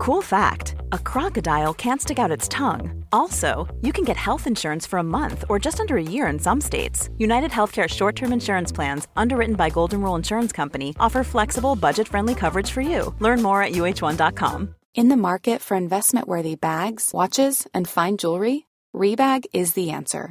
Cool fact a crocodile can't stick out its tongue. Also, you can get health insurance for a month or just under a year in some states. United Healthcare short term insurance plans, underwritten by Golden Rule Insurance Company, offer flexible, budget friendly coverage for you. Learn more at uh1.com. In the market for investment worthy bags, watches, and fine jewelry, Rebag is the answer.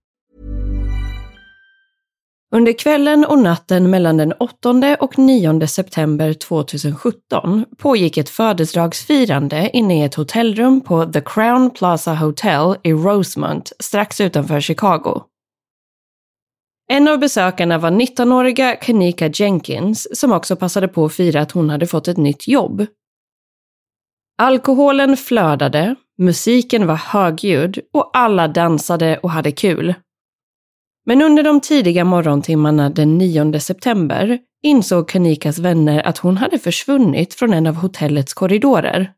Under kvällen och natten mellan den 8 och 9 september 2017 pågick ett födelsedagsfirande inne i ett hotellrum på The Crown Plaza Hotel i Rosemont strax utanför Chicago. En av besökarna var 19-åriga Kanika Jenkins som också passade på att fira att hon hade fått ett nytt jobb. Alkoholen flödade, musiken var högljudd och alla dansade och hade kul. Men under de tidiga morgontimmarna den 9 september insåg Kanikas vänner att hon hade försvunnit från en av hotellets korridorer.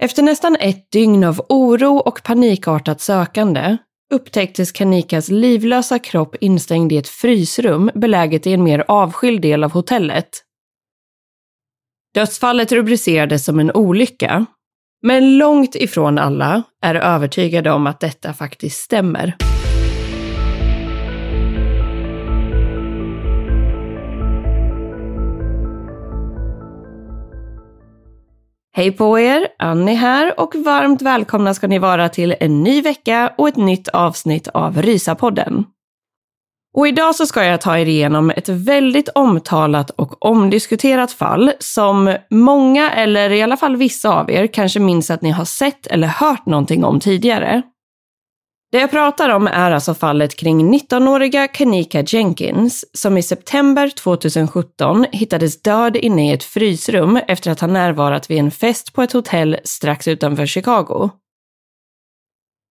Efter nästan ett dygn av oro och panikartat sökande upptäcktes Kanikas livlösa kropp instängd i ett frysrum beläget i en mer avskild del av hotellet. Dödsfallet rubricerades som en olycka, men långt ifrån alla är övertygade om att detta faktiskt stämmer. Hej på er! Annie här och varmt välkomna ska ni vara till en ny vecka och ett nytt avsnitt av Rysapodden. Och idag så ska jag ta er igenom ett väldigt omtalat och omdiskuterat fall som många, eller i alla fall vissa av er, kanske minns att ni har sett eller hört någonting om tidigare. Det jag pratar om är alltså fallet kring 19-åriga Kanika Jenkins som i september 2017 hittades död inne i ett frysrum efter att ha närvarat vid en fest på ett hotell strax utanför Chicago.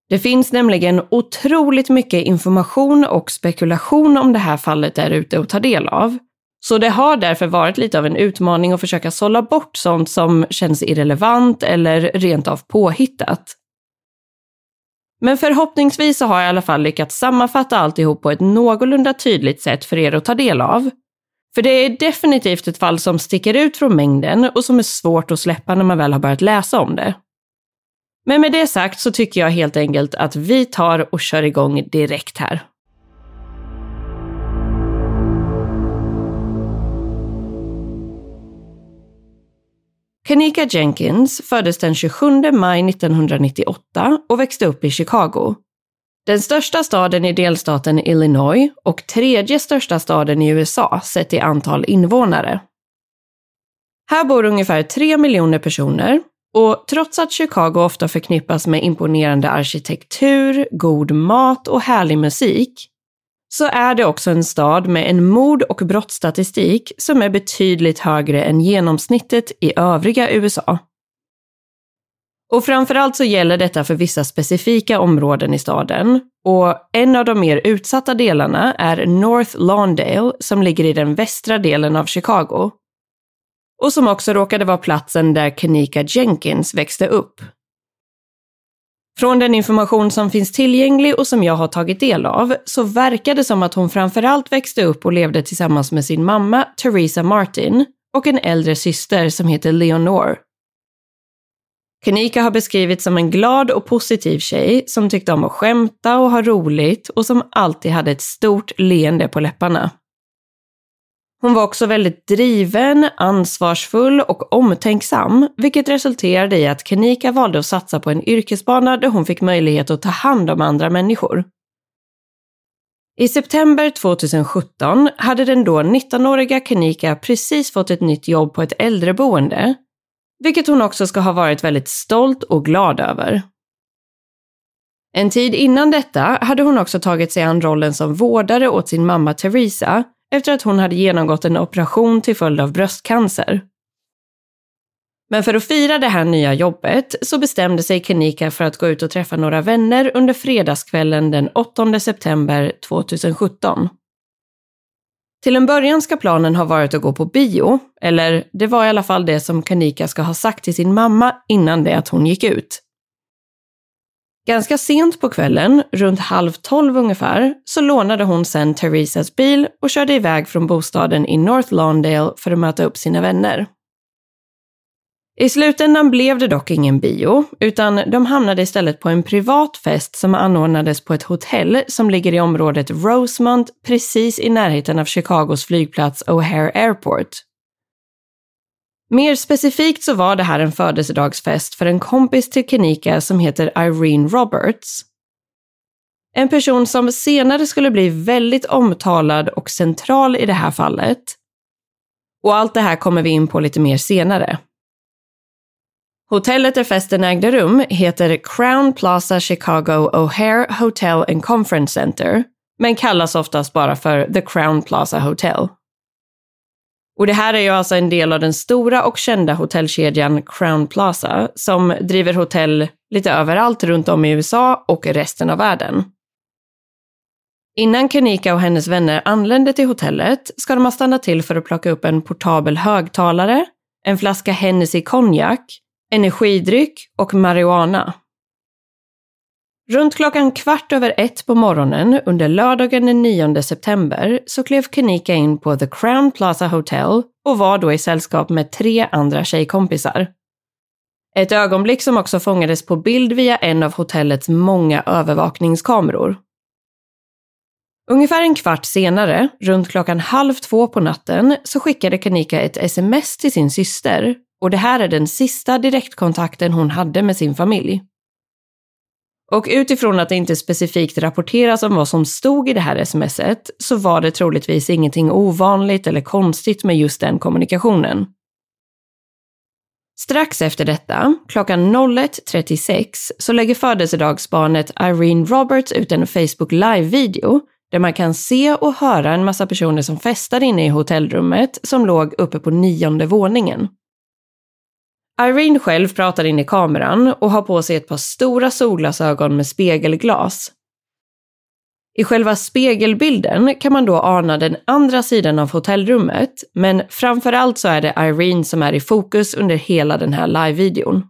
Det finns nämligen otroligt mycket information och spekulation om det här fallet där ute att ta del av. Så det har därför varit lite av en utmaning att försöka sålla bort sånt som känns irrelevant eller rent av påhittat. Men förhoppningsvis så har jag i alla fall lyckats sammanfatta alltihop på ett någorlunda tydligt sätt för er att ta del av. För det är definitivt ett fall som sticker ut från mängden och som är svårt att släppa när man väl har börjat läsa om det. Men med det sagt så tycker jag helt enkelt att vi tar och kör igång direkt här. Kanika Jenkins föddes den 27 maj 1998 och växte upp i Chicago. Den största staden i delstaten Illinois och tredje största staden i USA sett i antal invånare. Här bor ungefär 3 miljoner personer och trots att Chicago ofta förknippas med imponerande arkitektur, god mat och härlig musik, så är det också en stad med en mord och brottsstatistik som är betydligt högre än genomsnittet i övriga USA. Och framförallt så gäller detta för vissa specifika områden i staden. Och en av de mer utsatta delarna är North Lawndale som ligger i den västra delen av Chicago och som också råkade vara platsen där Kenika Jenkins växte upp. Från den information som finns tillgänglig och som jag har tagit del av så verkar det som att hon framförallt växte upp och levde tillsammans med sin mamma Theresa Martin och en äldre syster som heter Leonore. Kanika har beskrivits som en glad och positiv tjej som tyckte om att skämta och ha roligt och som alltid hade ett stort leende på läpparna. Hon var också väldigt driven, ansvarsfull och omtänksam, vilket resulterade i att Kenika valde att satsa på en yrkesbana där hon fick möjlighet att ta hand om andra människor. I september 2017 hade den då 19-åriga Kenika precis fått ett nytt jobb på ett äldreboende, vilket hon också ska ha varit väldigt stolt och glad över. En tid innan detta hade hon också tagit sig an rollen som vårdare åt sin mamma Teresa efter att hon hade genomgått en operation till följd av bröstcancer. Men för att fira det här nya jobbet så bestämde sig Kenika för att gå ut och träffa några vänner under fredagskvällen den 8 september 2017. Till en början ska planen ha varit att gå på bio, eller det var i alla fall det som Kanika ska ha sagt till sin mamma innan det att hon gick ut. Ganska sent på kvällen, runt halv tolv ungefär, så lånade hon sen Theresas bil och körde iväg från bostaden i North Lawndale för att möta upp sina vänner. I slutändan blev det dock ingen bio, utan de hamnade istället på en privat fest som anordnades på ett hotell som ligger i området Rosemont precis i närheten av Chicagos flygplats O'Hare Airport. Mer specifikt så var det här en födelsedagsfest för en kompis till Kenika som heter Irene Roberts. En person som senare skulle bli väldigt omtalad och central i det här fallet. Och allt det här kommer vi in på lite mer senare. Hotellet där festen ägde rum heter Crown Plaza Chicago O'Hare Hotel and Conference Center, men kallas oftast bara för The Crown Plaza Hotel. Och det här är ju alltså en del av den stora och kända hotellkedjan Crown Plaza som driver hotell lite överallt runt om i USA och resten av världen. Innan Kanika och hennes vänner anländer till hotellet ska de ha stannat till för att plocka upp en portabel högtalare, en flaska Hennessy konjak energidryck och marijuana. Runt klockan kvart över ett på morgonen under lördagen den 9 september så klev Kenika in på The Crown Plaza Hotel och var då i sällskap med tre andra tjejkompisar. Ett ögonblick som också fångades på bild via en av hotellets många övervakningskameror. Ungefär en kvart senare, runt klockan halv två på natten, så skickade Kanika ett sms till sin syster och det här är den sista direktkontakten hon hade med sin familj. Och utifrån att det inte specifikt rapporteras om vad som stod i det här smset så var det troligtvis ingenting ovanligt eller konstigt med just den kommunikationen. Strax efter detta, klockan 01.36, så lägger födelsedagsbarnet Irene Roberts ut en Facebook Live-video där man kan se och höra en massa personer som festar inne i hotellrummet som låg uppe på nionde våningen. Irene själv pratar in i kameran och har på sig ett par stora solglasögon med spegelglas. I själva spegelbilden kan man då ana den andra sidan av hotellrummet, men framförallt så är det Irene som är i fokus under hela den här live-videon.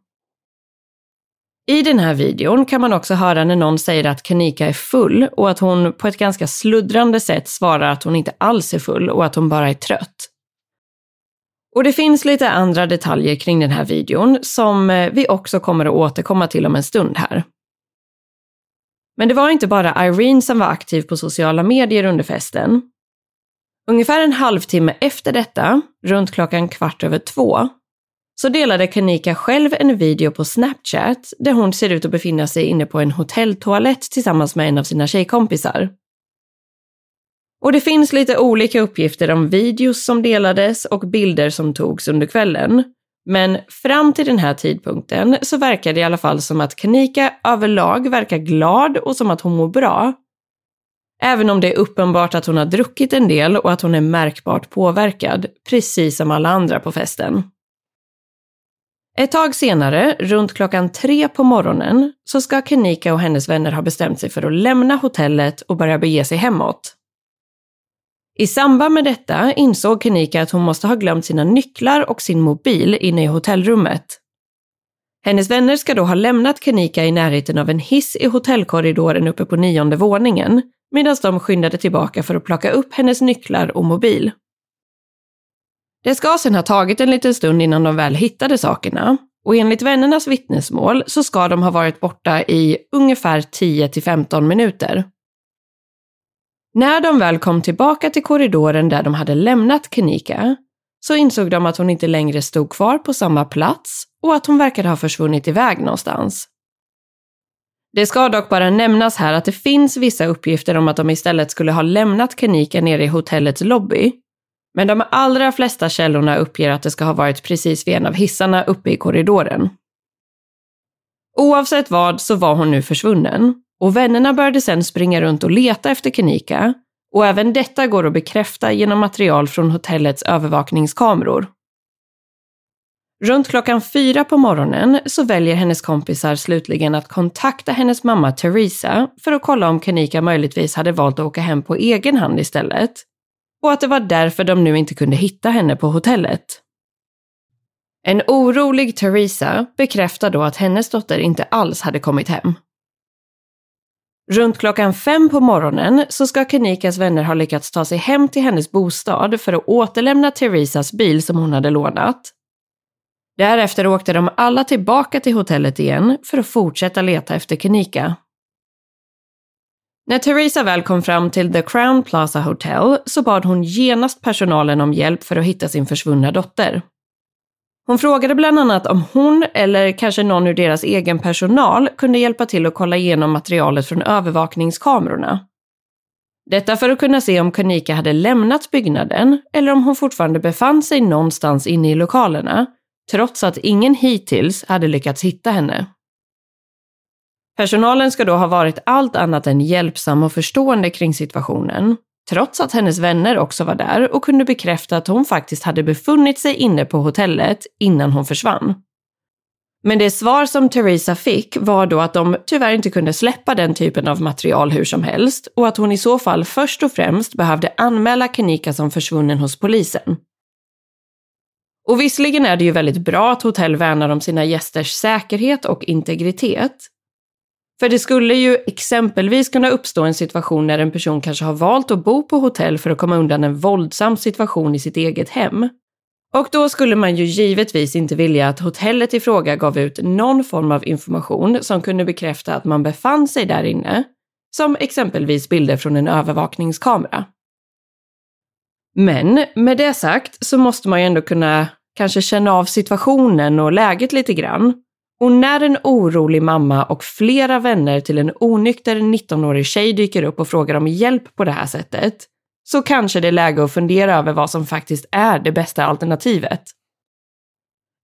I den här videon kan man också höra när någon säger att Kanika är full och att hon på ett ganska sluddrande sätt svarar att hon inte alls är full och att hon bara är trött. Och det finns lite andra detaljer kring den här videon som eh, vi också kommer att återkomma till om en stund här. Men det var inte bara Irene som var aktiv på sociala medier under festen. Ungefär en halvtimme efter detta, runt klockan kvart över två, så delade Kanika själv en video på Snapchat där hon ser ut att befinna sig inne på en hotelltoalett tillsammans med en av sina tjejkompisar. Och det finns lite olika uppgifter om videos som delades och bilder som togs under kvällen. Men fram till den här tidpunkten så verkar det i alla fall som att Kanika överlag verkar glad och som att hon mår bra. Även om det är uppenbart att hon har druckit en del och att hon är märkbart påverkad, precis som alla andra på festen. Ett tag senare, runt klockan tre på morgonen, så ska Kanika och hennes vänner ha bestämt sig för att lämna hotellet och börja bege sig hemåt. I samband med detta insåg Kenika att hon måste ha glömt sina nycklar och sin mobil inne i hotellrummet. Hennes vänner ska då ha lämnat Kenika i närheten av en hiss i hotellkorridoren uppe på nionde våningen, medan de skyndade tillbaka för att plocka upp hennes nycklar och mobil. Det ska sedan ha tagit en liten stund innan de väl hittade sakerna, och enligt vännernas vittnesmål så ska de ha varit borta i ungefär 10 15 minuter. När de väl kom tillbaka till korridoren där de hade lämnat Kenika så insåg de att hon inte längre stod kvar på samma plats och att hon verkade ha försvunnit iväg någonstans. Det ska dock bara nämnas här att det finns vissa uppgifter om att de istället skulle ha lämnat Kenika nere i hotellets lobby. Men de allra flesta källorna uppger att det ska ha varit precis vid en av hissarna uppe i korridoren. Oavsett vad så var hon nu försvunnen och vännerna började sedan springa runt och leta efter Kenika och även detta går att bekräfta genom material från hotellets övervakningskameror. Runt klockan fyra på morgonen så väljer hennes kompisar slutligen att kontakta hennes mamma Teresa för att kolla om Kenika möjligtvis hade valt att åka hem på egen hand istället. Och att det var därför de nu inte kunde hitta henne på hotellet. En orolig Teresa bekräftar då att hennes dotter inte alls hade kommit hem. Runt klockan fem på morgonen så ska Kenikas vänner ha lyckats ta sig hem till hennes bostad för att återlämna Teresas bil som hon hade lånat. Därefter åkte de alla tillbaka till hotellet igen för att fortsätta leta efter Kenika. När Teresa väl kom fram till The Crown Plaza Hotel så bad hon genast personalen om hjälp för att hitta sin försvunna dotter. Hon frågade bland annat om hon, eller kanske någon ur deras egen personal, kunde hjälpa till att kolla igenom materialet från övervakningskamerorna. Detta för att kunna se om Kanika hade lämnat byggnaden eller om hon fortfarande befann sig någonstans inne i lokalerna, trots att ingen hittills hade lyckats hitta henne. Personalen ska då ha varit allt annat än hjälpsam och förstående kring situationen trots att hennes vänner också var där och kunde bekräfta att hon faktiskt hade befunnit sig inne på hotellet innan hon försvann. Men det svar som Theresa fick var då att de tyvärr inte kunde släppa den typen av material hur som helst och att hon i så fall först och främst behövde anmäla Kanika som försvunnen hos polisen. Och visserligen är det ju väldigt bra att hotell värnar om sina gästers säkerhet och integritet, för det skulle ju exempelvis kunna uppstå en situation när en person kanske har valt att bo på hotell för att komma undan en våldsam situation i sitt eget hem. Och då skulle man ju givetvis inte vilja att hotellet i fråga gav ut någon form av information som kunde bekräfta att man befann sig där inne, som exempelvis bilder från en övervakningskamera. Men med det sagt så måste man ju ändå kunna kanske känna av situationen och läget lite grann och när en orolig mamma och flera vänner till en onykter 19-årig tjej dyker upp och frågar om hjälp på det här sättet, så kanske det är läge att fundera över vad som faktiskt är det bästa alternativet.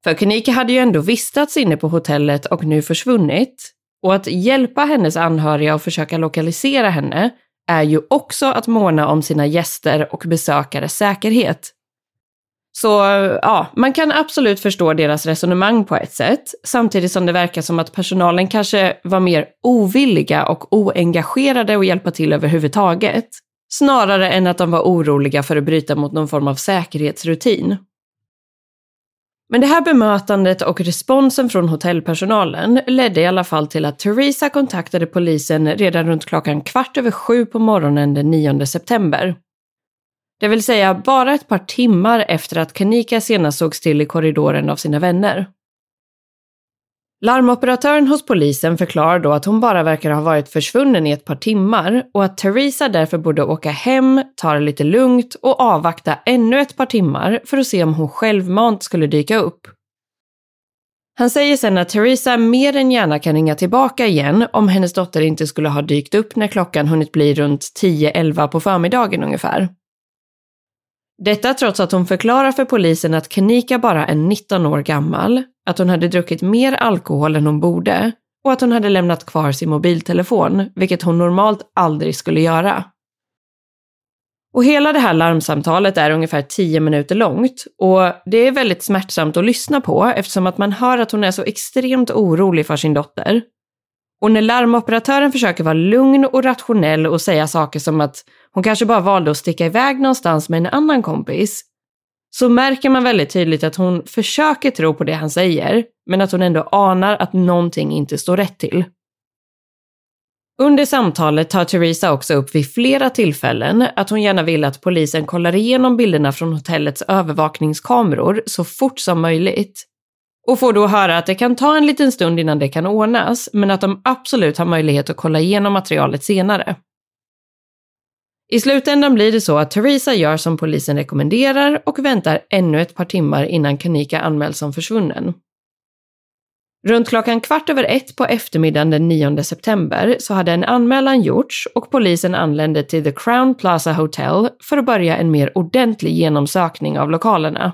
För Kanika hade ju ändå vistats inne på hotellet och nu försvunnit. Och att hjälpa hennes anhöriga och försöka lokalisera henne är ju också att måna om sina gäster och besökares säkerhet. Så ja, man kan absolut förstå deras resonemang på ett sätt, samtidigt som det verkar som att personalen kanske var mer ovilliga och oengagerade att hjälpa till överhuvudtaget, snarare än att de var oroliga för att bryta mot någon form av säkerhetsrutin. Men det här bemötandet och responsen från hotellpersonalen ledde i alla fall till att Theresa kontaktade polisen redan runt klockan kvart över sju på morgonen den 9 september det vill säga bara ett par timmar efter att Kanika senast sågs till i korridoren av sina vänner. Larmoperatören hos polisen förklarar då att hon bara verkar ha varit försvunnen i ett par timmar och att Theresa därför borde åka hem, ta det lite lugnt och avvakta ännu ett par timmar för att se om hon självmant skulle dyka upp. Han säger sen att Theresa mer än gärna kan ringa tillbaka igen om hennes dotter inte skulle ha dykt upp när klockan hunnit bli runt 10-11 på förmiddagen ungefär. Detta trots att hon förklarar för polisen att Kanika bara är 19 år gammal, att hon hade druckit mer alkohol än hon borde och att hon hade lämnat kvar sin mobiltelefon, vilket hon normalt aldrig skulle göra. Och hela det här larmsamtalet är ungefär 10 minuter långt och det är väldigt smärtsamt att lyssna på eftersom att man hör att hon är så extremt orolig för sin dotter. Och när larmoperatören försöker vara lugn och rationell och säga saker som att hon kanske bara valde att sticka iväg någonstans med en annan kompis, så märker man väldigt tydligt att hon försöker tro på det han säger, men att hon ändå anar att någonting inte står rätt till. Under samtalet tar Theresa också upp vid flera tillfällen att hon gärna vill att polisen kollar igenom bilderna från hotellets övervakningskameror så fort som möjligt. Och får då höra att det kan ta en liten stund innan det kan ordnas, men att de absolut har möjlighet att kolla igenom materialet senare. I slutändan blir det så att Theresa gör som polisen rekommenderar och väntar ännu ett par timmar innan Kanika anmäls som försvunnen. Runt klockan kvart över ett på eftermiddagen den 9 september så hade en anmälan gjorts och polisen anlände till The Crown Plaza Hotel för att börja en mer ordentlig genomsökning av lokalerna.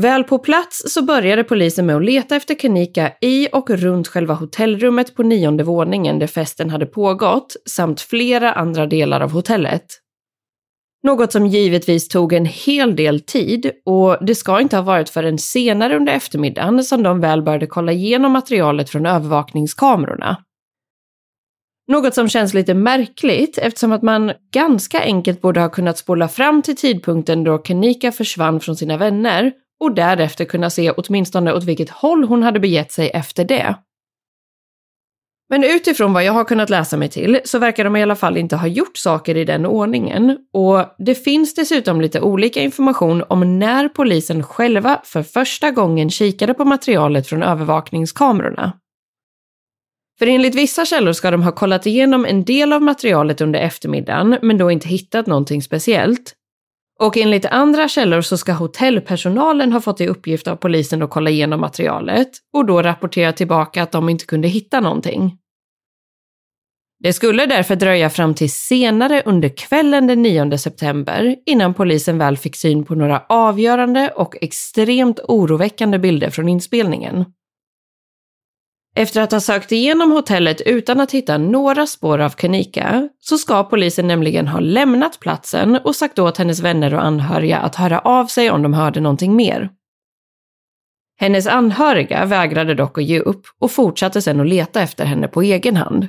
Väl på plats så började polisen med att leta efter Kanika i och runt själva hotellrummet på nionde våningen där festen hade pågått, samt flera andra delar av hotellet. Något som givetvis tog en hel del tid och det ska inte ha varit förrän senare under eftermiddagen som de väl började kolla igenom materialet från övervakningskamerorna. Något som känns lite märkligt eftersom att man ganska enkelt borde ha kunnat spola fram till tidpunkten då Kanika försvann från sina vänner och därefter kunna se åtminstone åt vilket håll hon hade begett sig efter det. Men utifrån vad jag har kunnat läsa mig till så verkar de i alla fall inte ha gjort saker i den ordningen och det finns dessutom lite olika information om när polisen själva för första gången kikade på materialet från övervakningskamerorna. För enligt vissa källor ska de ha kollat igenom en del av materialet under eftermiddagen men då inte hittat någonting speciellt. Och enligt andra källor så ska hotellpersonalen ha fått i uppgift av polisen att kolla igenom materialet och då rapportera tillbaka att de inte kunde hitta någonting. Det skulle därför dröja fram till senare under kvällen den 9 september innan polisen väl fick syn på några avgörande och extremt oroväckande bilder från inspelningen. Efter att ha sökt igenom hotellet utan att hitta några spår av Kanika så ska polisen nämligen ha lämnat platsen och sagt åt hennes vänner och anhöriga att höra av sig om de hörde någonting mer. Hennes anhöriga vägrade dock att ge upp och fortsatte sedan att leta efter henne på egen hand.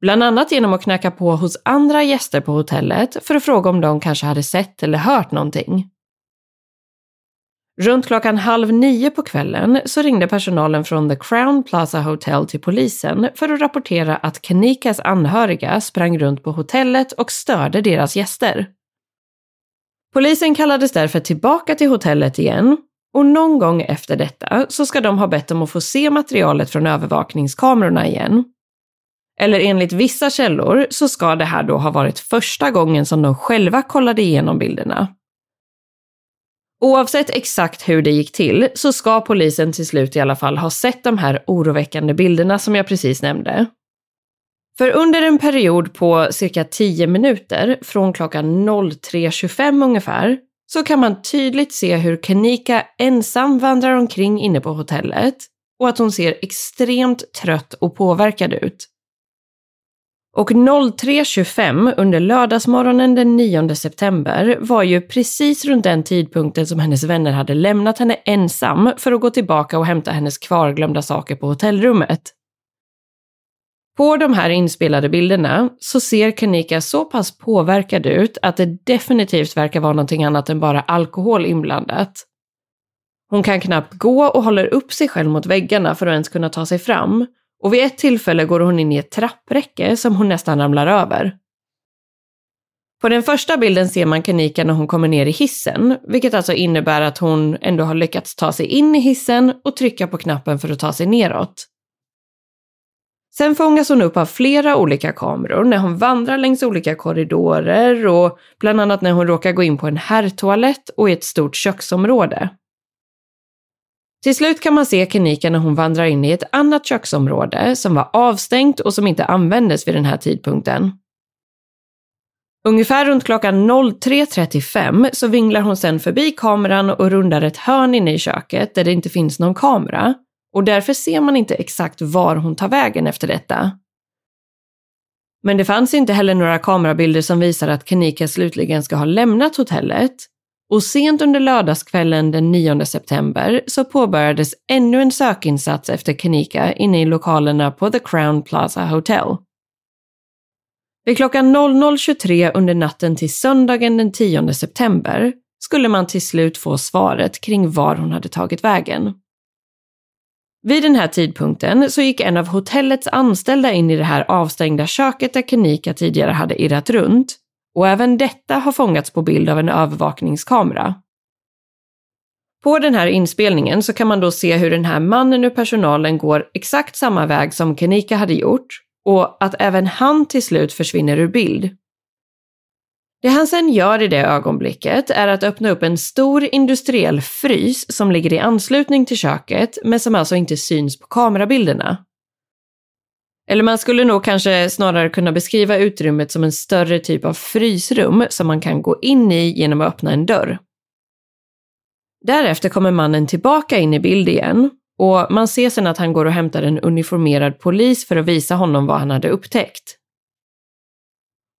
Bland annat genom att knacka på hos andra gäster på hotellet för att fråga om de kanske hade sett eller hört någonting. Runt klockan halv nio på kvällen så ringde personalen från The Crown Plaza Hotel till polisen för att rapportera att Kenikas anhöriga sprang runt på hotellet och störde deras gäster. Polisen kallades därför tillbaka till hotellet igen och någon gång efter detta så ska de ha bett om att få se materialet från övervakningskamerorna igen. Eller enligt vissa källor så ska det här då ha varit första gången som de själva kollade igenom bilderna. Oavsett exakt hur det gick till så ska polisen till slut i alla fall ha sett de här oroväckande bilderna som jag precis nämnde. För under en period på cirka 10 minuter, från klockan 03.25 ungefär, så kan man tydligt se hur Kenika ensam vandrar omkring inne på hotellet och att hon ser extremt trött och påverkad ut. Och 03.25 under lördagsmorgonen den 9 september var ju precis runt den tidpunkten som hennes vänner hade lämnat henne ensam för att gå tillbaka och hämta hennes kvarglömda saker på hotellrummet. På de här inspelade bilderna så ser Kanika så pass påverkad ut att det definitivt verkar vara någonting annat än bara alkohol inblandat. Hon kan knappt gå och håller upp sig själv mot väggarna för att ens kunna ta sig fram. Och vid ett tillfälle går hon in i ett trappräcke som hon nästan ramlar över. På den första bilden ser man Kanika när hon kommer ner i hissen, vilket alltså innebär att hon ändå har lyckats ta sig in i hissen och trycka på knappen för att ta sig neråt. Sen fångas hon upp av flera olika kameror när hon vandrar längs olika korridorer och bland annat när hon råkar gå in på en herrtoalett och i ett stort köksområde. Till slut kan man se Kenika när hon vandrar in i ett annat köksområde som var avstängt och som inte användes vid den här tidpunkten. Ungefär runt klockan 03.35 så vinglar hon sen förbi kameran och rundar ett hörn inne i köket där det inte finns någon kamera och därför ser man inte exakt var hon tar vägen efter detta. Men det fanns inte heller några kamerabilder som visar att Kenika slutligen ska ha lämnat hotellet och sent under lördagskvällen den 9 september så påbörjades ännu en sökinsats efter Kenika inne i lokalerna på The Crown Plaza Hotel. Vid klockan 00.23 under natten till söndagen den 10 september skulle man till slut få svaret kring var hon hade tagit vägen. Vid den här tidpunkten så gick en av hotellets anställda in i det här avstängda köket där Kenika tidigare hade irrat runt och även detta har fångats på bild av en övervakningskamera. På den här inspelningen så kan man då se hur den här mannen ur personalen går exakt samma väg som Kenika hade gjort och att även han till slut försvinner ur bild. Det han sen gör i det ögonblicket är att öppna upp en stor industriell frys som ligger i anslutning till köket men som alltså inte syns på kamerabilderna. Eller man skulle nog kanske snarare kunna beskriva utrymmet som en större typ av frysrum som man kan gå in i genom att öppna en dörr. Därefter kommer mannen tillbaka in i bild igen och man ser sen att han går och hämtar en uniformerad polis för att visa honom vad han hade upptäckt.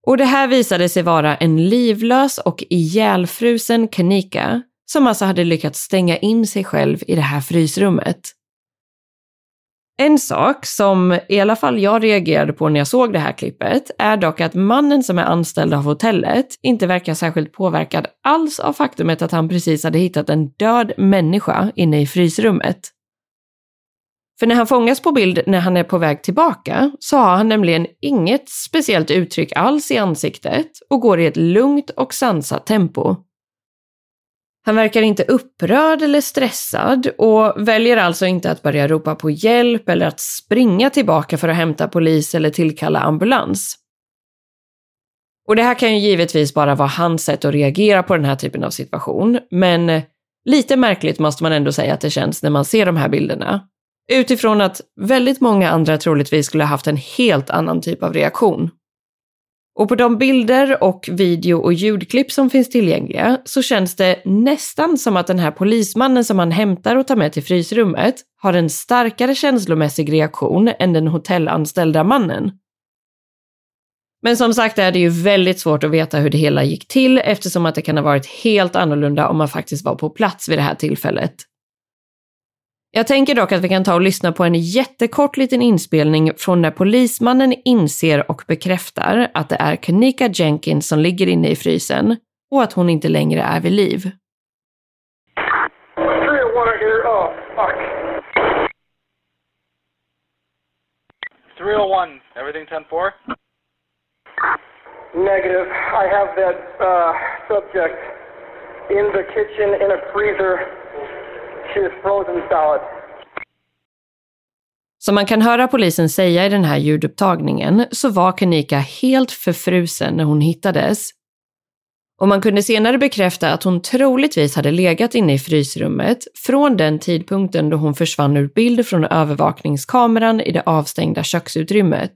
Och det här visade sig vara en livlös och ihjälfrusen Kanika som alltså hade lyckats stänga in sig själv i det här frysrummet. En sak som i alla fall jag reagerade på när jag såg det här klippet är dock att mannen som är anställd av hotellet inte verkar särskilt påverkad alls av faktumet att han precis hade hittat en död människa inne i frysrummet. För när han fångas på bild när han är på väg tillbaka så har han nämligen inget speciellt uttryck alls i ansiktet och går i ett lugnt och sansat tempo. Han verkar inte upprörd eller stressad och väljer alltså inte att börja ropa på hjälp eller att springa tillbaka för att hämta polis eller tillkalla ambulans. Och det här kan ju givetvis bara vara hans sätt att reagera på den här typen av situation, men lite märkligt måste man ändå säga att det känns när man ser de här bilderna. Utifrån att väldigt många andra troligtvis skulle ha haft en helt annan typ av reaktion. Och på de bilder och video och ljudklipp som finns tillgängliga så känns det nästan som att den här polismannen som han hämtar och tar med till frysrummet har en starkare känslomässig reaktion än den hotellanställda mannen. Men som sagt är det ju väldigt svårt att veta hur det hela gick till eftersom att det kan ha varit helt annorlunda om man faktiskt var på plats vid det här tillfället. Jag tänker dock att vi kan ta och lyssna på en jättekort liten inspelning från när polismannen inser och bekräftar att det är Kanika Jenkins som ligger inne i frysen och att hon inte längre är vid liv. Oh everything 10-4? Negative. I have that uh, subject in the kitchen in a freezer som man kan höra polisen säga i den här ljudupptagningen så var Kanika helt förfrusen när hon hittades. Och man kunde senare bekräfta att hon troligtvis hade legat inne i frysrummet från den tidpunkten då hon försvann ur bild från övervakningskameran i det avstängda köksutrymmet.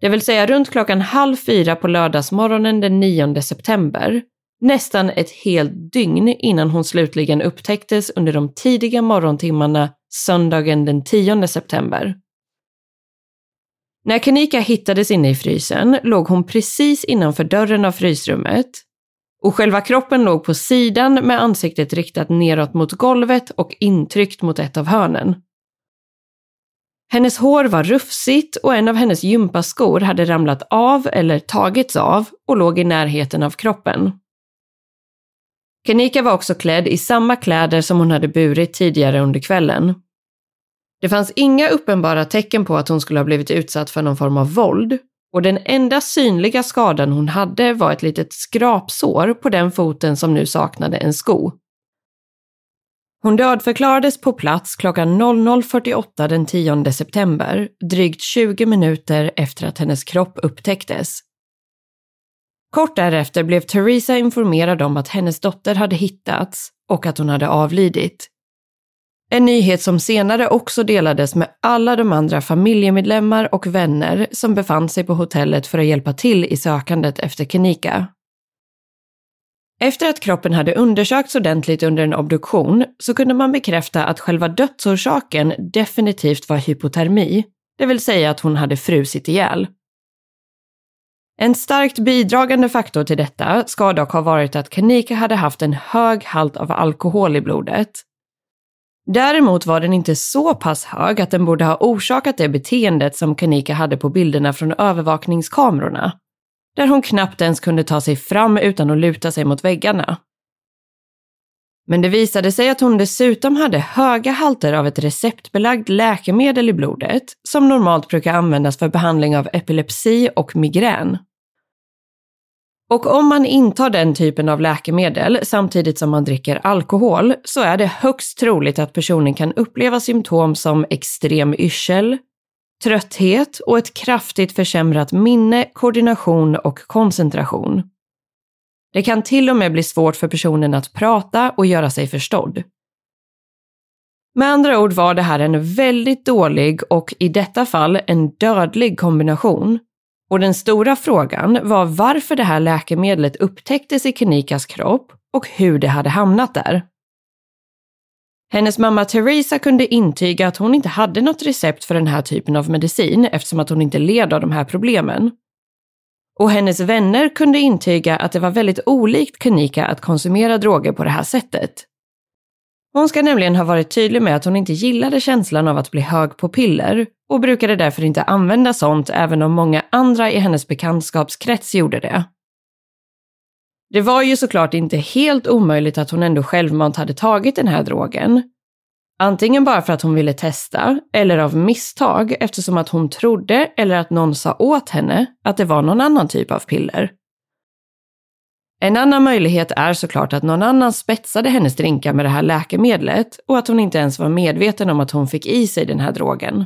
Det vill säga runt klockan halv fyra på lördagsmorgonen den 9 september nästan ett helt dygn innan hon slutligen upptäcktes under de tidiga morgontimmarna söndagen den 10 september. När Kanika hittades inne i frysen låg hon precis innanför dörren av frysrummet och själva kroppen låg på sidan med ansiktet riktat neråt mot golvet och intryckt mot ett av hörnen. Hennes hår var rufsigt och en av hennes gympaskor hade ramlat av eller tagits av och låg i närheten av kroppen. Kanika var också klädd i samma kläder som hon hade burit tidigare under kvällen. Det fanns inga uppenbara tecken på att hon skulle ha blivit utsatt för någon form av våld och den enda synliga skadan hon hade var ett litet skrapsår på den foten som nu saknade en sko. Hon dödförklarades på plats klockan 00.48 den 10 september, drygt 20 minuter efter att hennes kropp upptäcktes. Kort därefter blev Theresa informerad om att hennes dotter hade hittats och att hon hade avlidit. En nyhet som senare också delades med alla de andra familjemedlemmar och vänner som befann sig på hotellet för att hjälpa till i sökandet efter Kenika. Efter att kroppen hade undersökts ordentligt under en obduktion så kunde man bekräfta att själva dödsorsaken definitivt var hypotermi, det vill säga att hon hade frusit ihjäl. En starkt bidragande faktor till detta ska dock ha varit att Kanika hade haft en hög halt av alkohol i blodet. Däremot var den inte så pass hög att den borde ha orsakat det beteendet som Kanika hade på bilderna från övervakningskamerorna, där hon knappt ens kunde ta sig fram utan att luta sig mot väggarna. Men det visade sig att hon dessutom hade höga halter av ett receptbelagt läkemedel i blodet som normalt brukar användas för behandling av epilepsi och migrän. Och om man intar den typen av läkemedel samtidigt som man dricker alkohol så är det högst troligt att personen kan uppleva symptom som extrem yrsel, trötthet och ett kraftigt försämrat minne, koordination och koncentration. Det kan till och med bli svårt för personen att prata och göra sig förstådd. Med andra ord var det här en väldigt dålig och i detta fall en dödlig kombination. Och den stora frågan var varför det här läkemedlet upptäcktes i Kenikas kropp och hur det hade hamnat där. Hennes mamma Theresa kunde intyga att hon inte hade något recept för den här typen av medicin eftersom att hon inte led av de här problemen. Och hennes vänner kunde intyga att det var väldigt olikt Kenika att konsumera droger på det här sättet. Hon ska nämligen ha varit tydlig med att hon inte gillade känslan av att bli hög på piller och brukade därför inte använda sånt även om många andra i hennes bekantskapskrets gjorde det. Det var ju såklart inte helt omöjligt att hon ändå självmant hade tagit den här drogen. Antingen bara för att hon ville testa, eller av misstag eftersom att hon trodde eller att någon sa åt henne att det var någon annan typ av piller. En annan möjlighet är såklart att någon annan spetsade hennes drinkar med det här läkemedlet och att hon inte ens var medveten om att hon fick i sig den här drogen.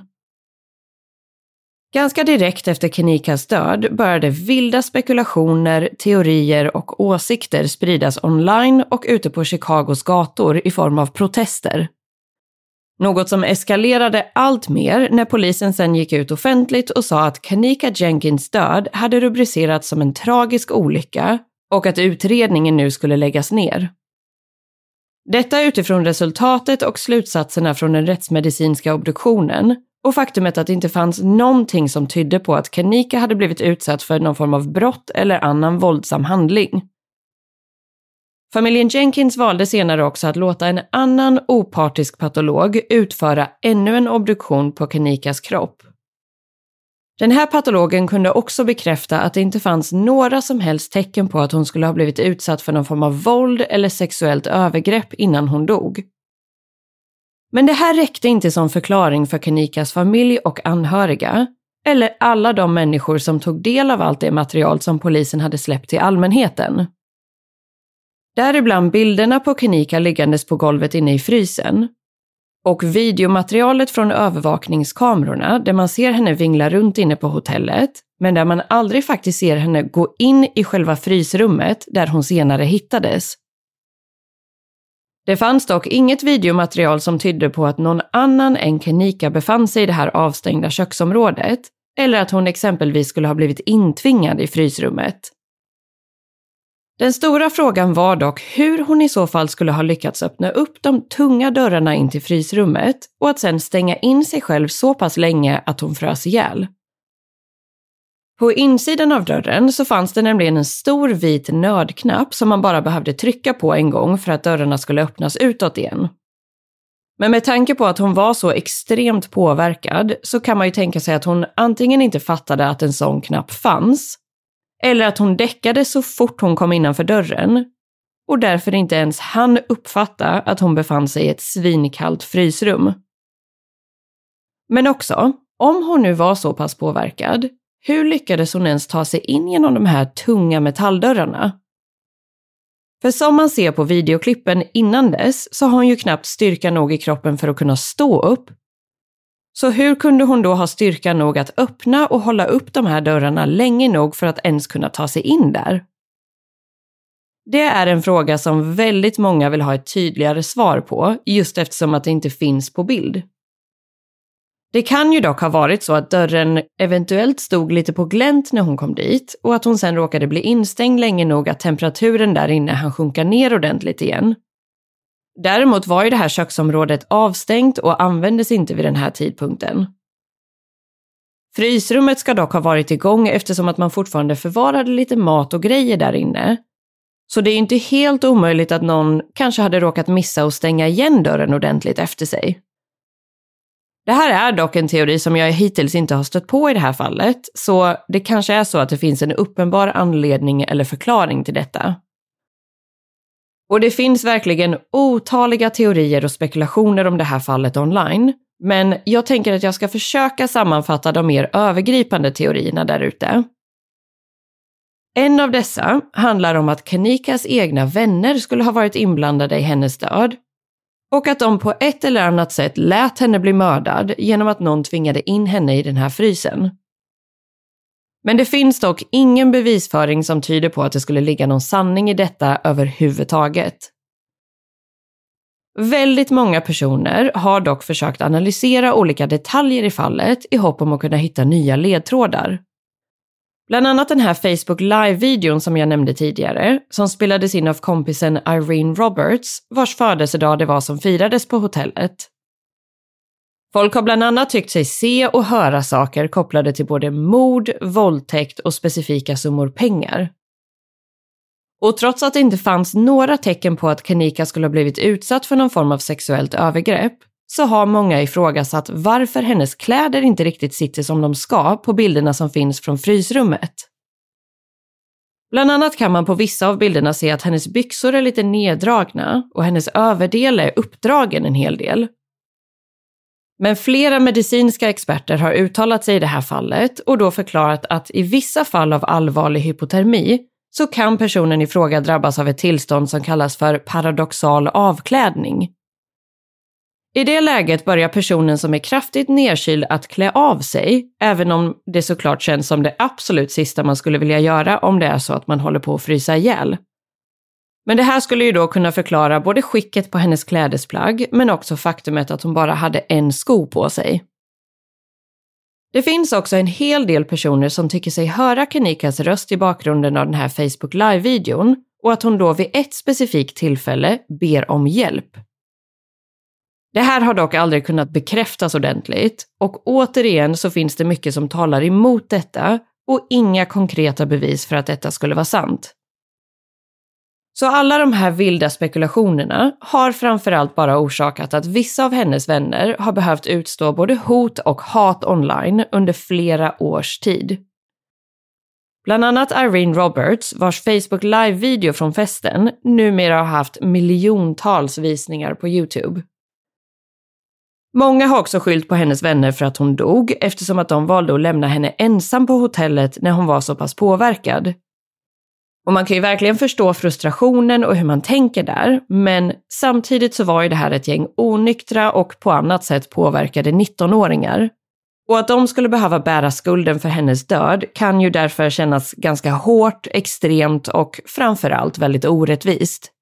Ganska direkt efter Kenikas död började vilda spekulationer, teorier och åsikter spridas online och ute på Chicagos gator i form av protester. Något som eskalerade allt mer när polisen sen gick ut offentligt och sa att Kenika Jenkins död hade rubricerats som en tragisk olycka och att utredningen nu skulle läggas ner. Detta utifrån resultatet och slutsatserna från den rättsmedicinska obduktionen och faktumet att det inte fanns någonting som tydde på att Kanika hade blivit utsatt för någon form av brott eller annan våldsam handling. Familjen Jenkins valde senare också att låta en annan opartisk patolog utföra ännu en obduktion på Kanikas kropp. Den här patologen kunde också bekräfta att det inte fanns några som helst tecken på att hon skulle ha blivit utsatt för någon form av våld eller sexuellt övergrepp innan hon dog. Men det här räckte inte som förklaring för Kanikas familj och anhöriga, eller alla de människor som tog del av allt det material som polisen hade släppt till allmänheten. Däribland bilderna på Kanika liggandes på golvet inne i frysen. Och videomaterialet från övervakningskamerorna där man ser henne vingla runt inne på hotellet, men där man aldrig faktiskt ser henne gå in i själva frysrummet där hon senare hittades. Det fanns dock inget videomaterial som tydde på att någon annan än Kenika befann sig i det här avstängda köksområdet, eller att hon exempelvis skulle ha blivit intvingad i frysrummet. Den stora frågan var dock hur hon i så fall skulle ha lyckats öppna upp de tunga dörrarna in till frysrummet och att sedan stänga in sig själv så pass länge att hon frös ihjäl. På insidan av dörren så fanns det nämligen en stor vit nödknapp som man bara behövde trycka på en gång för att dörrarna skulle öppnas utåt igen. Men med tanke på att hon var så extremt påverkad så kan man ju tänka sig att hon antingen inte fattade att en sån knapp fanns, eller att hon däckade så fort hon kom innanför dörren och därför inte ens hann uppfatta att hon befann sig i ett svinkallt frysrum. Men också, om hon nu var så pass påverkad, hur lyckades hon ens ta sig in genom de här tunga metalldörrarna? För som man ser på videoklippen innan dess så har hon ju knappt styrka nog i kroppen för att kunna stå upp. Så hur kunde hon då ha styrka nog att öppna och hålla upp de här dörrarna länge nog för att ens kunna ta sig in där? Det är en fråga som väldigt många vill ha ett tydligare svar på, just eftersom att det inte finns på bild. Det kan ju dock ha varit så att dörren eventuellt stod lite på glänt när hon kom dit och att hon sen råkade bli instängd länge nog att temperaturen där inne hann sjunka ner ordentligt igen. Däremot var ju det här köksområdet avstängt och användes inte vid den här tidpunkten. Frysrummet ska dock ha varit igång eftersom att man fortfarande förvarade lite mat och grejer där inne. Så det är inte helt omöjligt att någon kanske hade råkat missa att stänga igen dörren ordentligt efter sig. Det här är dock en teori som jag hittills inte har stött på i det här fallet, så det kanske är så att det finns en uppenbar anledning eller förklaring till detta. Och det finns verkligen otaliga teorier och spekulationer om det här fallet online, men jag tänker att jag ska försöka sammanfatta de mer övergripande teorierna där ute. En av dessa handlar om att Kanikas egna vänner skulle ha varit inblandade i hennes död och att de på ett eller annat sätt lät henne bli mördad genom att någon tvingade in henne i den här frysen. Men det finns dock ingen bevisföring som tyder på att det skulle ligga någon sanning i detta överhuvudtaget. Väldigt många personer har dock försökt analysera olika detaljer i fallet i hopp om att kunna hitta nya ledtrådar. Bland annat den här Facebook Live-videon som jag nämnde tidigare, som spelades in av kompisen Irene Roberts, vars födelsedag det var som firades på hotellet. Folk har bland annat tyckt sig se och höra saker kopplade till både mord, våldtäkt och specifika summor pengar. Och trots att det inte fanns några tecken på att Kanika skulle ha blivit utsatt för någon form av sexuellt övergrepp så har många ifrågasatt varför hennes kläder inte riktigt sitter som de ska på bilderna som finns från frysrummet. Bland annat kan man på vissa av bilderna se att hennes byxor är lite neddragna och hennes överdel är uppdragen en hel del. Men flera medicinska experter har uttalat sig i det här fallet och då förklarat att i vissa fall av allvarlig hypotermi så kan personen i fråga drabbas av ett tillstånd som kallas för paradoxal avklädning. I det läget börjar personen som är kraftigt nedkyld att klä av sig, även om det såklart känns som det absolut sista man skulle vilja göra om det är så att man håller på att frysa ihjäl. Men det här skulle ju då kunna förklara både skicket på hennes klädesplagg, men också faktumet att hon bara hade en sko på sig. Det finns också en hel del personer som tycker sig höra Kanikas röst i bakgrunden av den här Facebook Live-videon och att hon då vid ett specifikt tillfälle ber om hjälp. Det här har dock aldrig kunnat bekräftas ordentligt och återigen så finns det mycket som talar emot detta och inga konkreta bevis för att detta skulle vara sant. Så alla de här vilda spekulationerna har framförallt bara orsakat att vissa av hennes vänner har behövt utstå både hot och hat online under flera års tid. Bland annat Irene Roberts, vars Facebook Live-video från festen numera har haft miljontals visningar på YouTube. Många har också skyllt på hennes vänner för att hon dog eftersom att de valde att lämna henne ensam på hotellet när hon var så pass påverkad. Och man kan ju verkligen förstå frustrationen och hur man tänker där, men samtidigt så var ju det här ett gäng onyktra och på annat sätt påverkade 19-åringar. Och att de skulle behöva bära skulden för hennes död kan ju därför kännas ganska hårt, extremt och framförallt väldigt orättvist.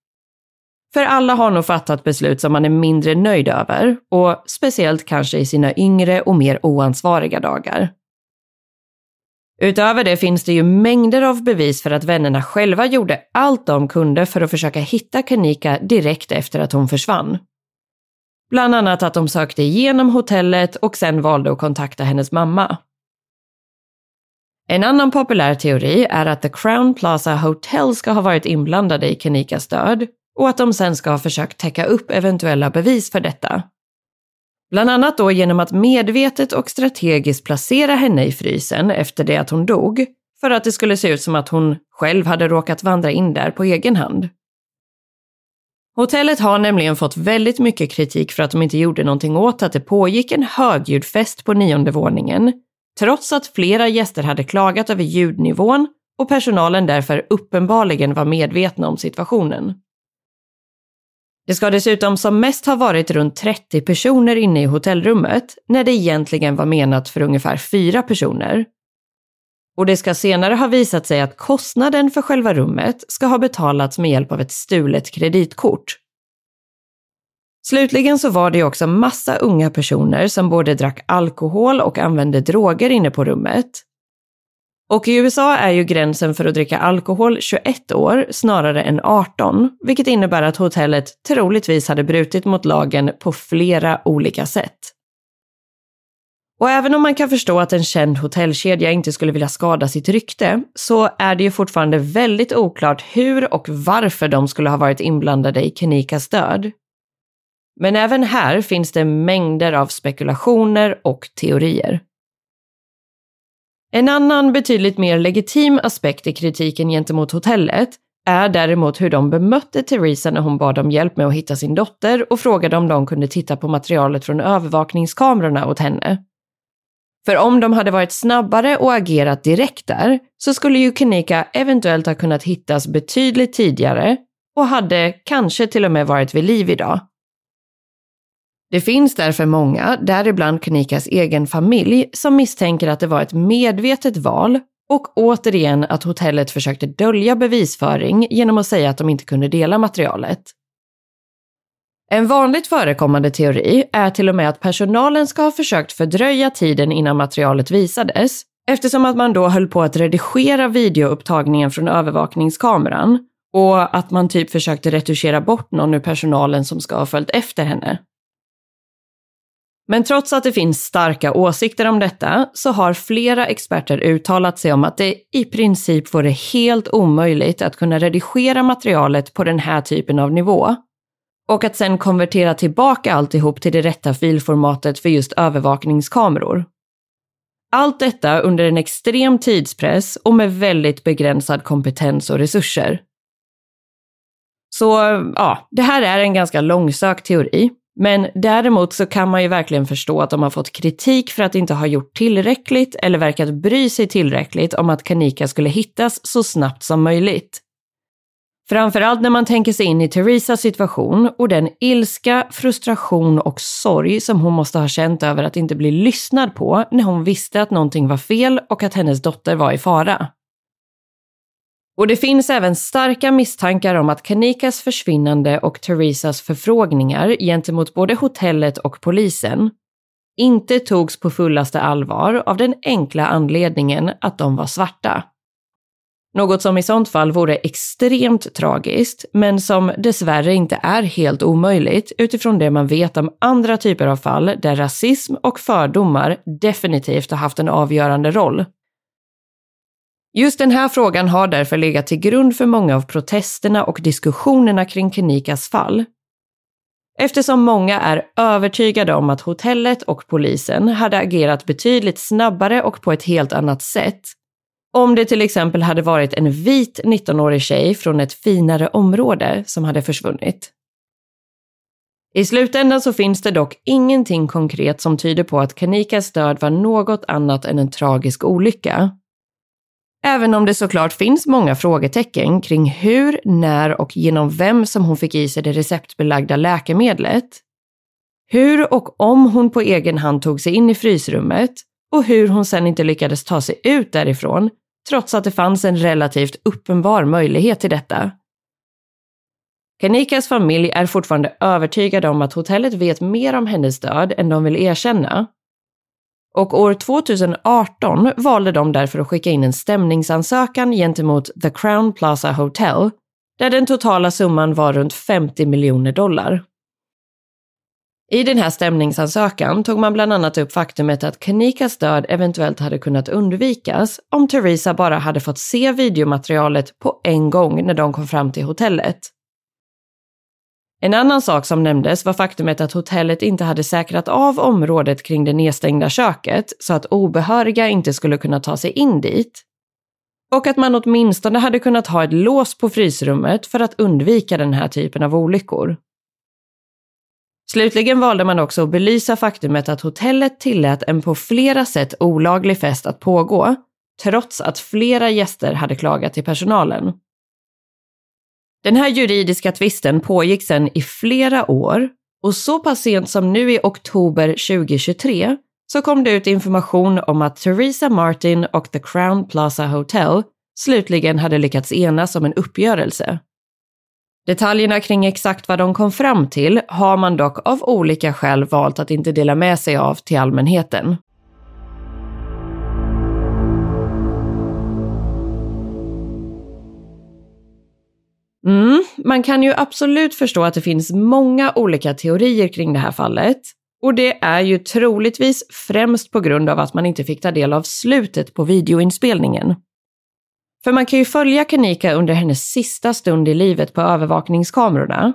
För alla har nog fattat beslut som man är mindre nöjd över och speciellt kanske i sina yngre och mer oansvariga dagar. Utöver det finns det ju mängder av bevis för att vännerna själva gjorde allt de kunde för att försöka hitta Kanika direkt efter att hon försvann. Bland annat att de sökte igenom hotellet och sen valde att kontakta hennes mamma. En annan populär teori är att The Crown Plaza Hotel ska ha varit inblandade i Kanikas död och att de sen ska ha försökt täcka upp eventuella bevis för detta. Bland annat då genom att medvetet och strategiskt placera henne i frysen efter det att hon dog, för att det skulle se ut som att hon själv hade råkat vandra in där på egen hand. Hotellet har nämligen fått väldigt mycket kritik för att de inte gjorde någonting åt att det pågick en högljudd fest på nionde våningen, trots att flera gäster hade klagat över ljudnivån och personalen därför uppenbarligen var medvetna om situationen. Det ska dessutom som mest ha varit runt 30 personer inne i hotellrummet, när det egentligen var menat för ungefär fyra personer. Och det ska senare ha visat sig att kostnaden för själva rummet ska ha betalats med hjälp av ett stulet kreditkort. Slutligen så var det ju också massa unga personer som både drack alkohol och använde droger inne på rummet. Och i USA är ju gränsen för att dricka alkohol 21 år snarare än 18, vilket innebär att hotellet troligtvis hade brutit mot lagen på flera olika sätt. Och även om man kan förstå att en känd hotellkedja inte skulle vilja skada sitt rykte, så är det ju fortfarande väldigt oklart hur och varför de skulle ha varit inblandade i Kenikas död. Men även här finns det mängder av spekulationer och teorier. En annan betydligt mer legitim aspekt i kritiken gentemot hotellet är däremot hur de bemötte Theresa när hon bad om hjälp med att hitta sin dotter och frågade om de kunde titta på materialet från övervakningskamerorna åt henne. För om de hade varit snabbare och agerat direkt där så skulle ju Kenika eventuellt ha kunnat hittas betydligt tidigare och hade kanske till och med varit vid liv idag. Det finns därför många, däribland Kenikas egen familj, som misstänker att det var ett medvetet val och återigen att hotellet försökte dölja bevisföring genom att säga att de inte kunde dela materialet. En vanligt förekommande teori är till och med att personalen ska ha försökt fördröja tiden innan materialet visades, eftersom att man då höll på att redigera videoupptagningen från övervakningskameran och att man typ försökte retuschera bort någon ur personalen som ska ha följt efter henne. Men trots att det finns starka åsikter om detta så har flera experter uttalat sig om att det i princip vore helt omöjligt att kunna redigera materialet på den här typen av nivå. Och att sen konvertera tillbaka alltihop till det rätta filformatet för just övervakningskameror. Allt detta under en extrem tidspress och med väldigt begränsad kompetens och resurser. Så ja, det här är en ganska långsökt teori, men däremot så kan man ju verkligen förstå att de har fått kritik för att inte ha gjort tillräckligt eller verkat bry sig tillräckligt om att Kanika skulle hittas så snabbt som möjligt. Framförallt när man tänker sig in i Theresas situation och den ilska, frustration och sorg som hon måste ha känt över att inte bli lyssnad på när hon visste att någonting var fel och att hennes dotter var i fara. Och det finns även starka misstankar om att Kanikas försvinnande och Theresas förfrågningar gentemot både hotellet och polisen inte togs på fullaste allvar av den enkla anledningen att de var svarta. Något som i sånt fall vore extremt tragiskt, men som dessvärre inte är helt omöjligt utifrån det man vet om andra typer av fall där rasism och fördomar definitivt har haft en avgörande roll. Just den här frågan har därför legat till grund för många av protesterna och diskussionerna kring Kenikas fall. Eftersom många är övertygade om att hotellet och polisen hade agerat betydligt snabbare och på ett helt annat sätt om det till exempel hade varit en vit 19-årig tjej från ett finare område som hade försvunnit. I slutändan så finns det dock ingenting konkret som tyder på att Kenikas död var något annat än en tragisk olycka. Även om det såklart finns många frågetecken kring hur, när och genom vem som hon fick i sig det receptbelagda läkemedlet. Hur och om hon på egen hand tog sig in i frysrummet och hur hon sen inte lyckades ta sig ut därifrån trots att det fanns en relativt uppenbar möjlighet till detta. Kanikas familj är fortfarande övertygade om att hotellet vet mer om hennes död än de vill erkänna och år 2018 valde de därför att skicka in en stämningsansökan gentemot The Crown Plaza Hotel, där den totala summan var runt 50 miljoner dollar. I den här stämningsansökan tog man bland annat upp faktumet att Kanikas död eventuellt hade kunnat undvikas om Theresa bara hade fått se videomaterialet på en gång när de kom fram till hotellet. En annan sak som nämndes var faktumet att hotellet inte hade säkrat av området kring det nedstängda köket så att obehöriga inte skulle kunna ta sig in dit. Och att man åtminstone hade kunnat ha ett lås på frysrummet för att undvika den här typen av olyckor. Slutligen valde man också att belysa faktumet att hotellet tillät en på flera sätt olaglig fest att pågå, trots att flera gäster hade klagat till personalen. Den här juridiska tvisten pågick sedan i flera år och så pass sent som nu i oktober 2023 så kom det ut information om att Theresa Martin och The Crown Plaza Hotel slutligen hade lyckats enas om en uppgörelse. Detaljerna kring exakt vad de kom fram till har man dock av olika skäl valt att inte dela med sig av till allmänheten. Mm, man kan ju absolut förstå att det finns många olika teorier kring det här fallet. Och det är ju troligtvis främst på grund av att man inte fick ta del av slutet på videoinspelningen. För man kan ju följa Kanika under hennes sista stund i livet på övervakningskamerorna.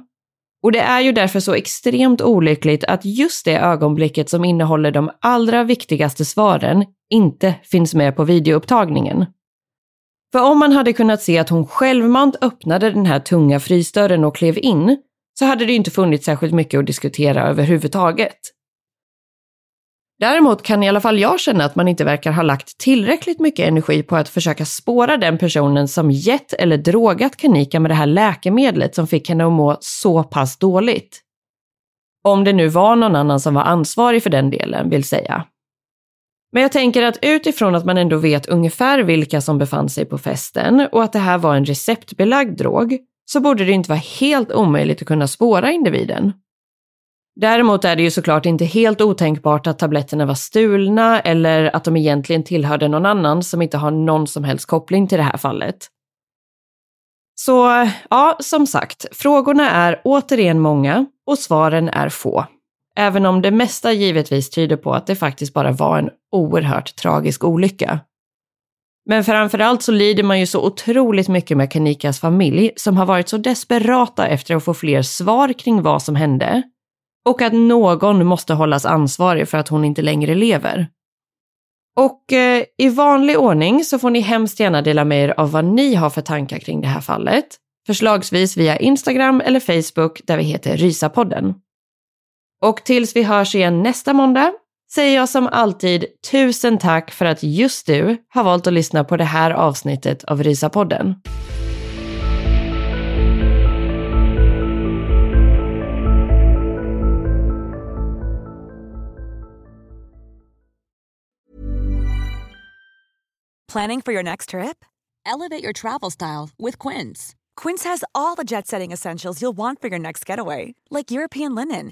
Och det är ju därför så extremt olyckligt att just det ögonblicket som innehåller de allra viktigaste svaren inte finns med på videoupptagningen. För om man hade kunnat se att hon självmant öppnade den här tunga frysdörren och klev in, så hade det inte funnits särskilt mycket att diskutera överhuvudtaget. Däremot kan i alla fall jag känna att man inte verkar ha lagt tillräckligt mycket energi på att försöka spåra den personen som gett eller drogat Kanika med det här läkemedlet som fick henne att må så pass dåligt. Om det nu var någon annan som var ansvarig för den delen, vill säga. Men jag tänker att utifrån att man ändå vet ungefär vilka som befann sig på festen och att det här var en receptbelagd drog, så borde det inte vara helt omöjligt att kunna spåra individen. Däremot är det ju såklart inte helt otänkbart att tabletterna var stulna eller att de egentligen tillhörde någon annan som inte har någon som helst koppling till det här fallet. Så ja, som sagt, frågorna är återigen många och svaren är få. Även om det mesta givetvis tyder på att det faktiskt bara var en oerhört tragisk olycka. Men framförallt så lider man ju så otroligt mycket med Kanikas familj som har varit så desperata efter att få fler svar kring vad som hände och att någon måste hållas ansvarig för att hon inte längre lever. Och eh, i vanlig ordning så får ni hemskt gärna dela med er av vad ni har för tankar kring det här fallet. Förslagsvis via Instagram eller Facebook där vi heter Rysapodden. Och tills vi hörs igen nästa måndag säger jag som alltid tusen tack för att just du har valt att lyssna på det här avsnittet av Rysapodden. Planning for your next trip? Elevate your travel style with Quince. Quince has all the jet setting essentials you'll want for your next getaway, like European linen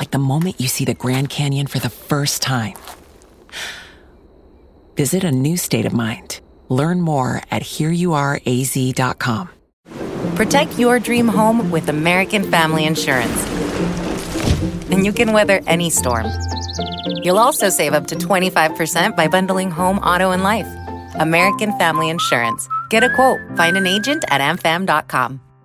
like the moment you see the Grand Canyon for the first time. Visit a new state of mind. Learn more at hereyouareaz.com. Protect your dream home with American Family Insurance. And you can weather any storm. You'll also save up to 25% by bundling home, auto, and life. American Family Insurance. Get a quote, find an agent at amfam.com.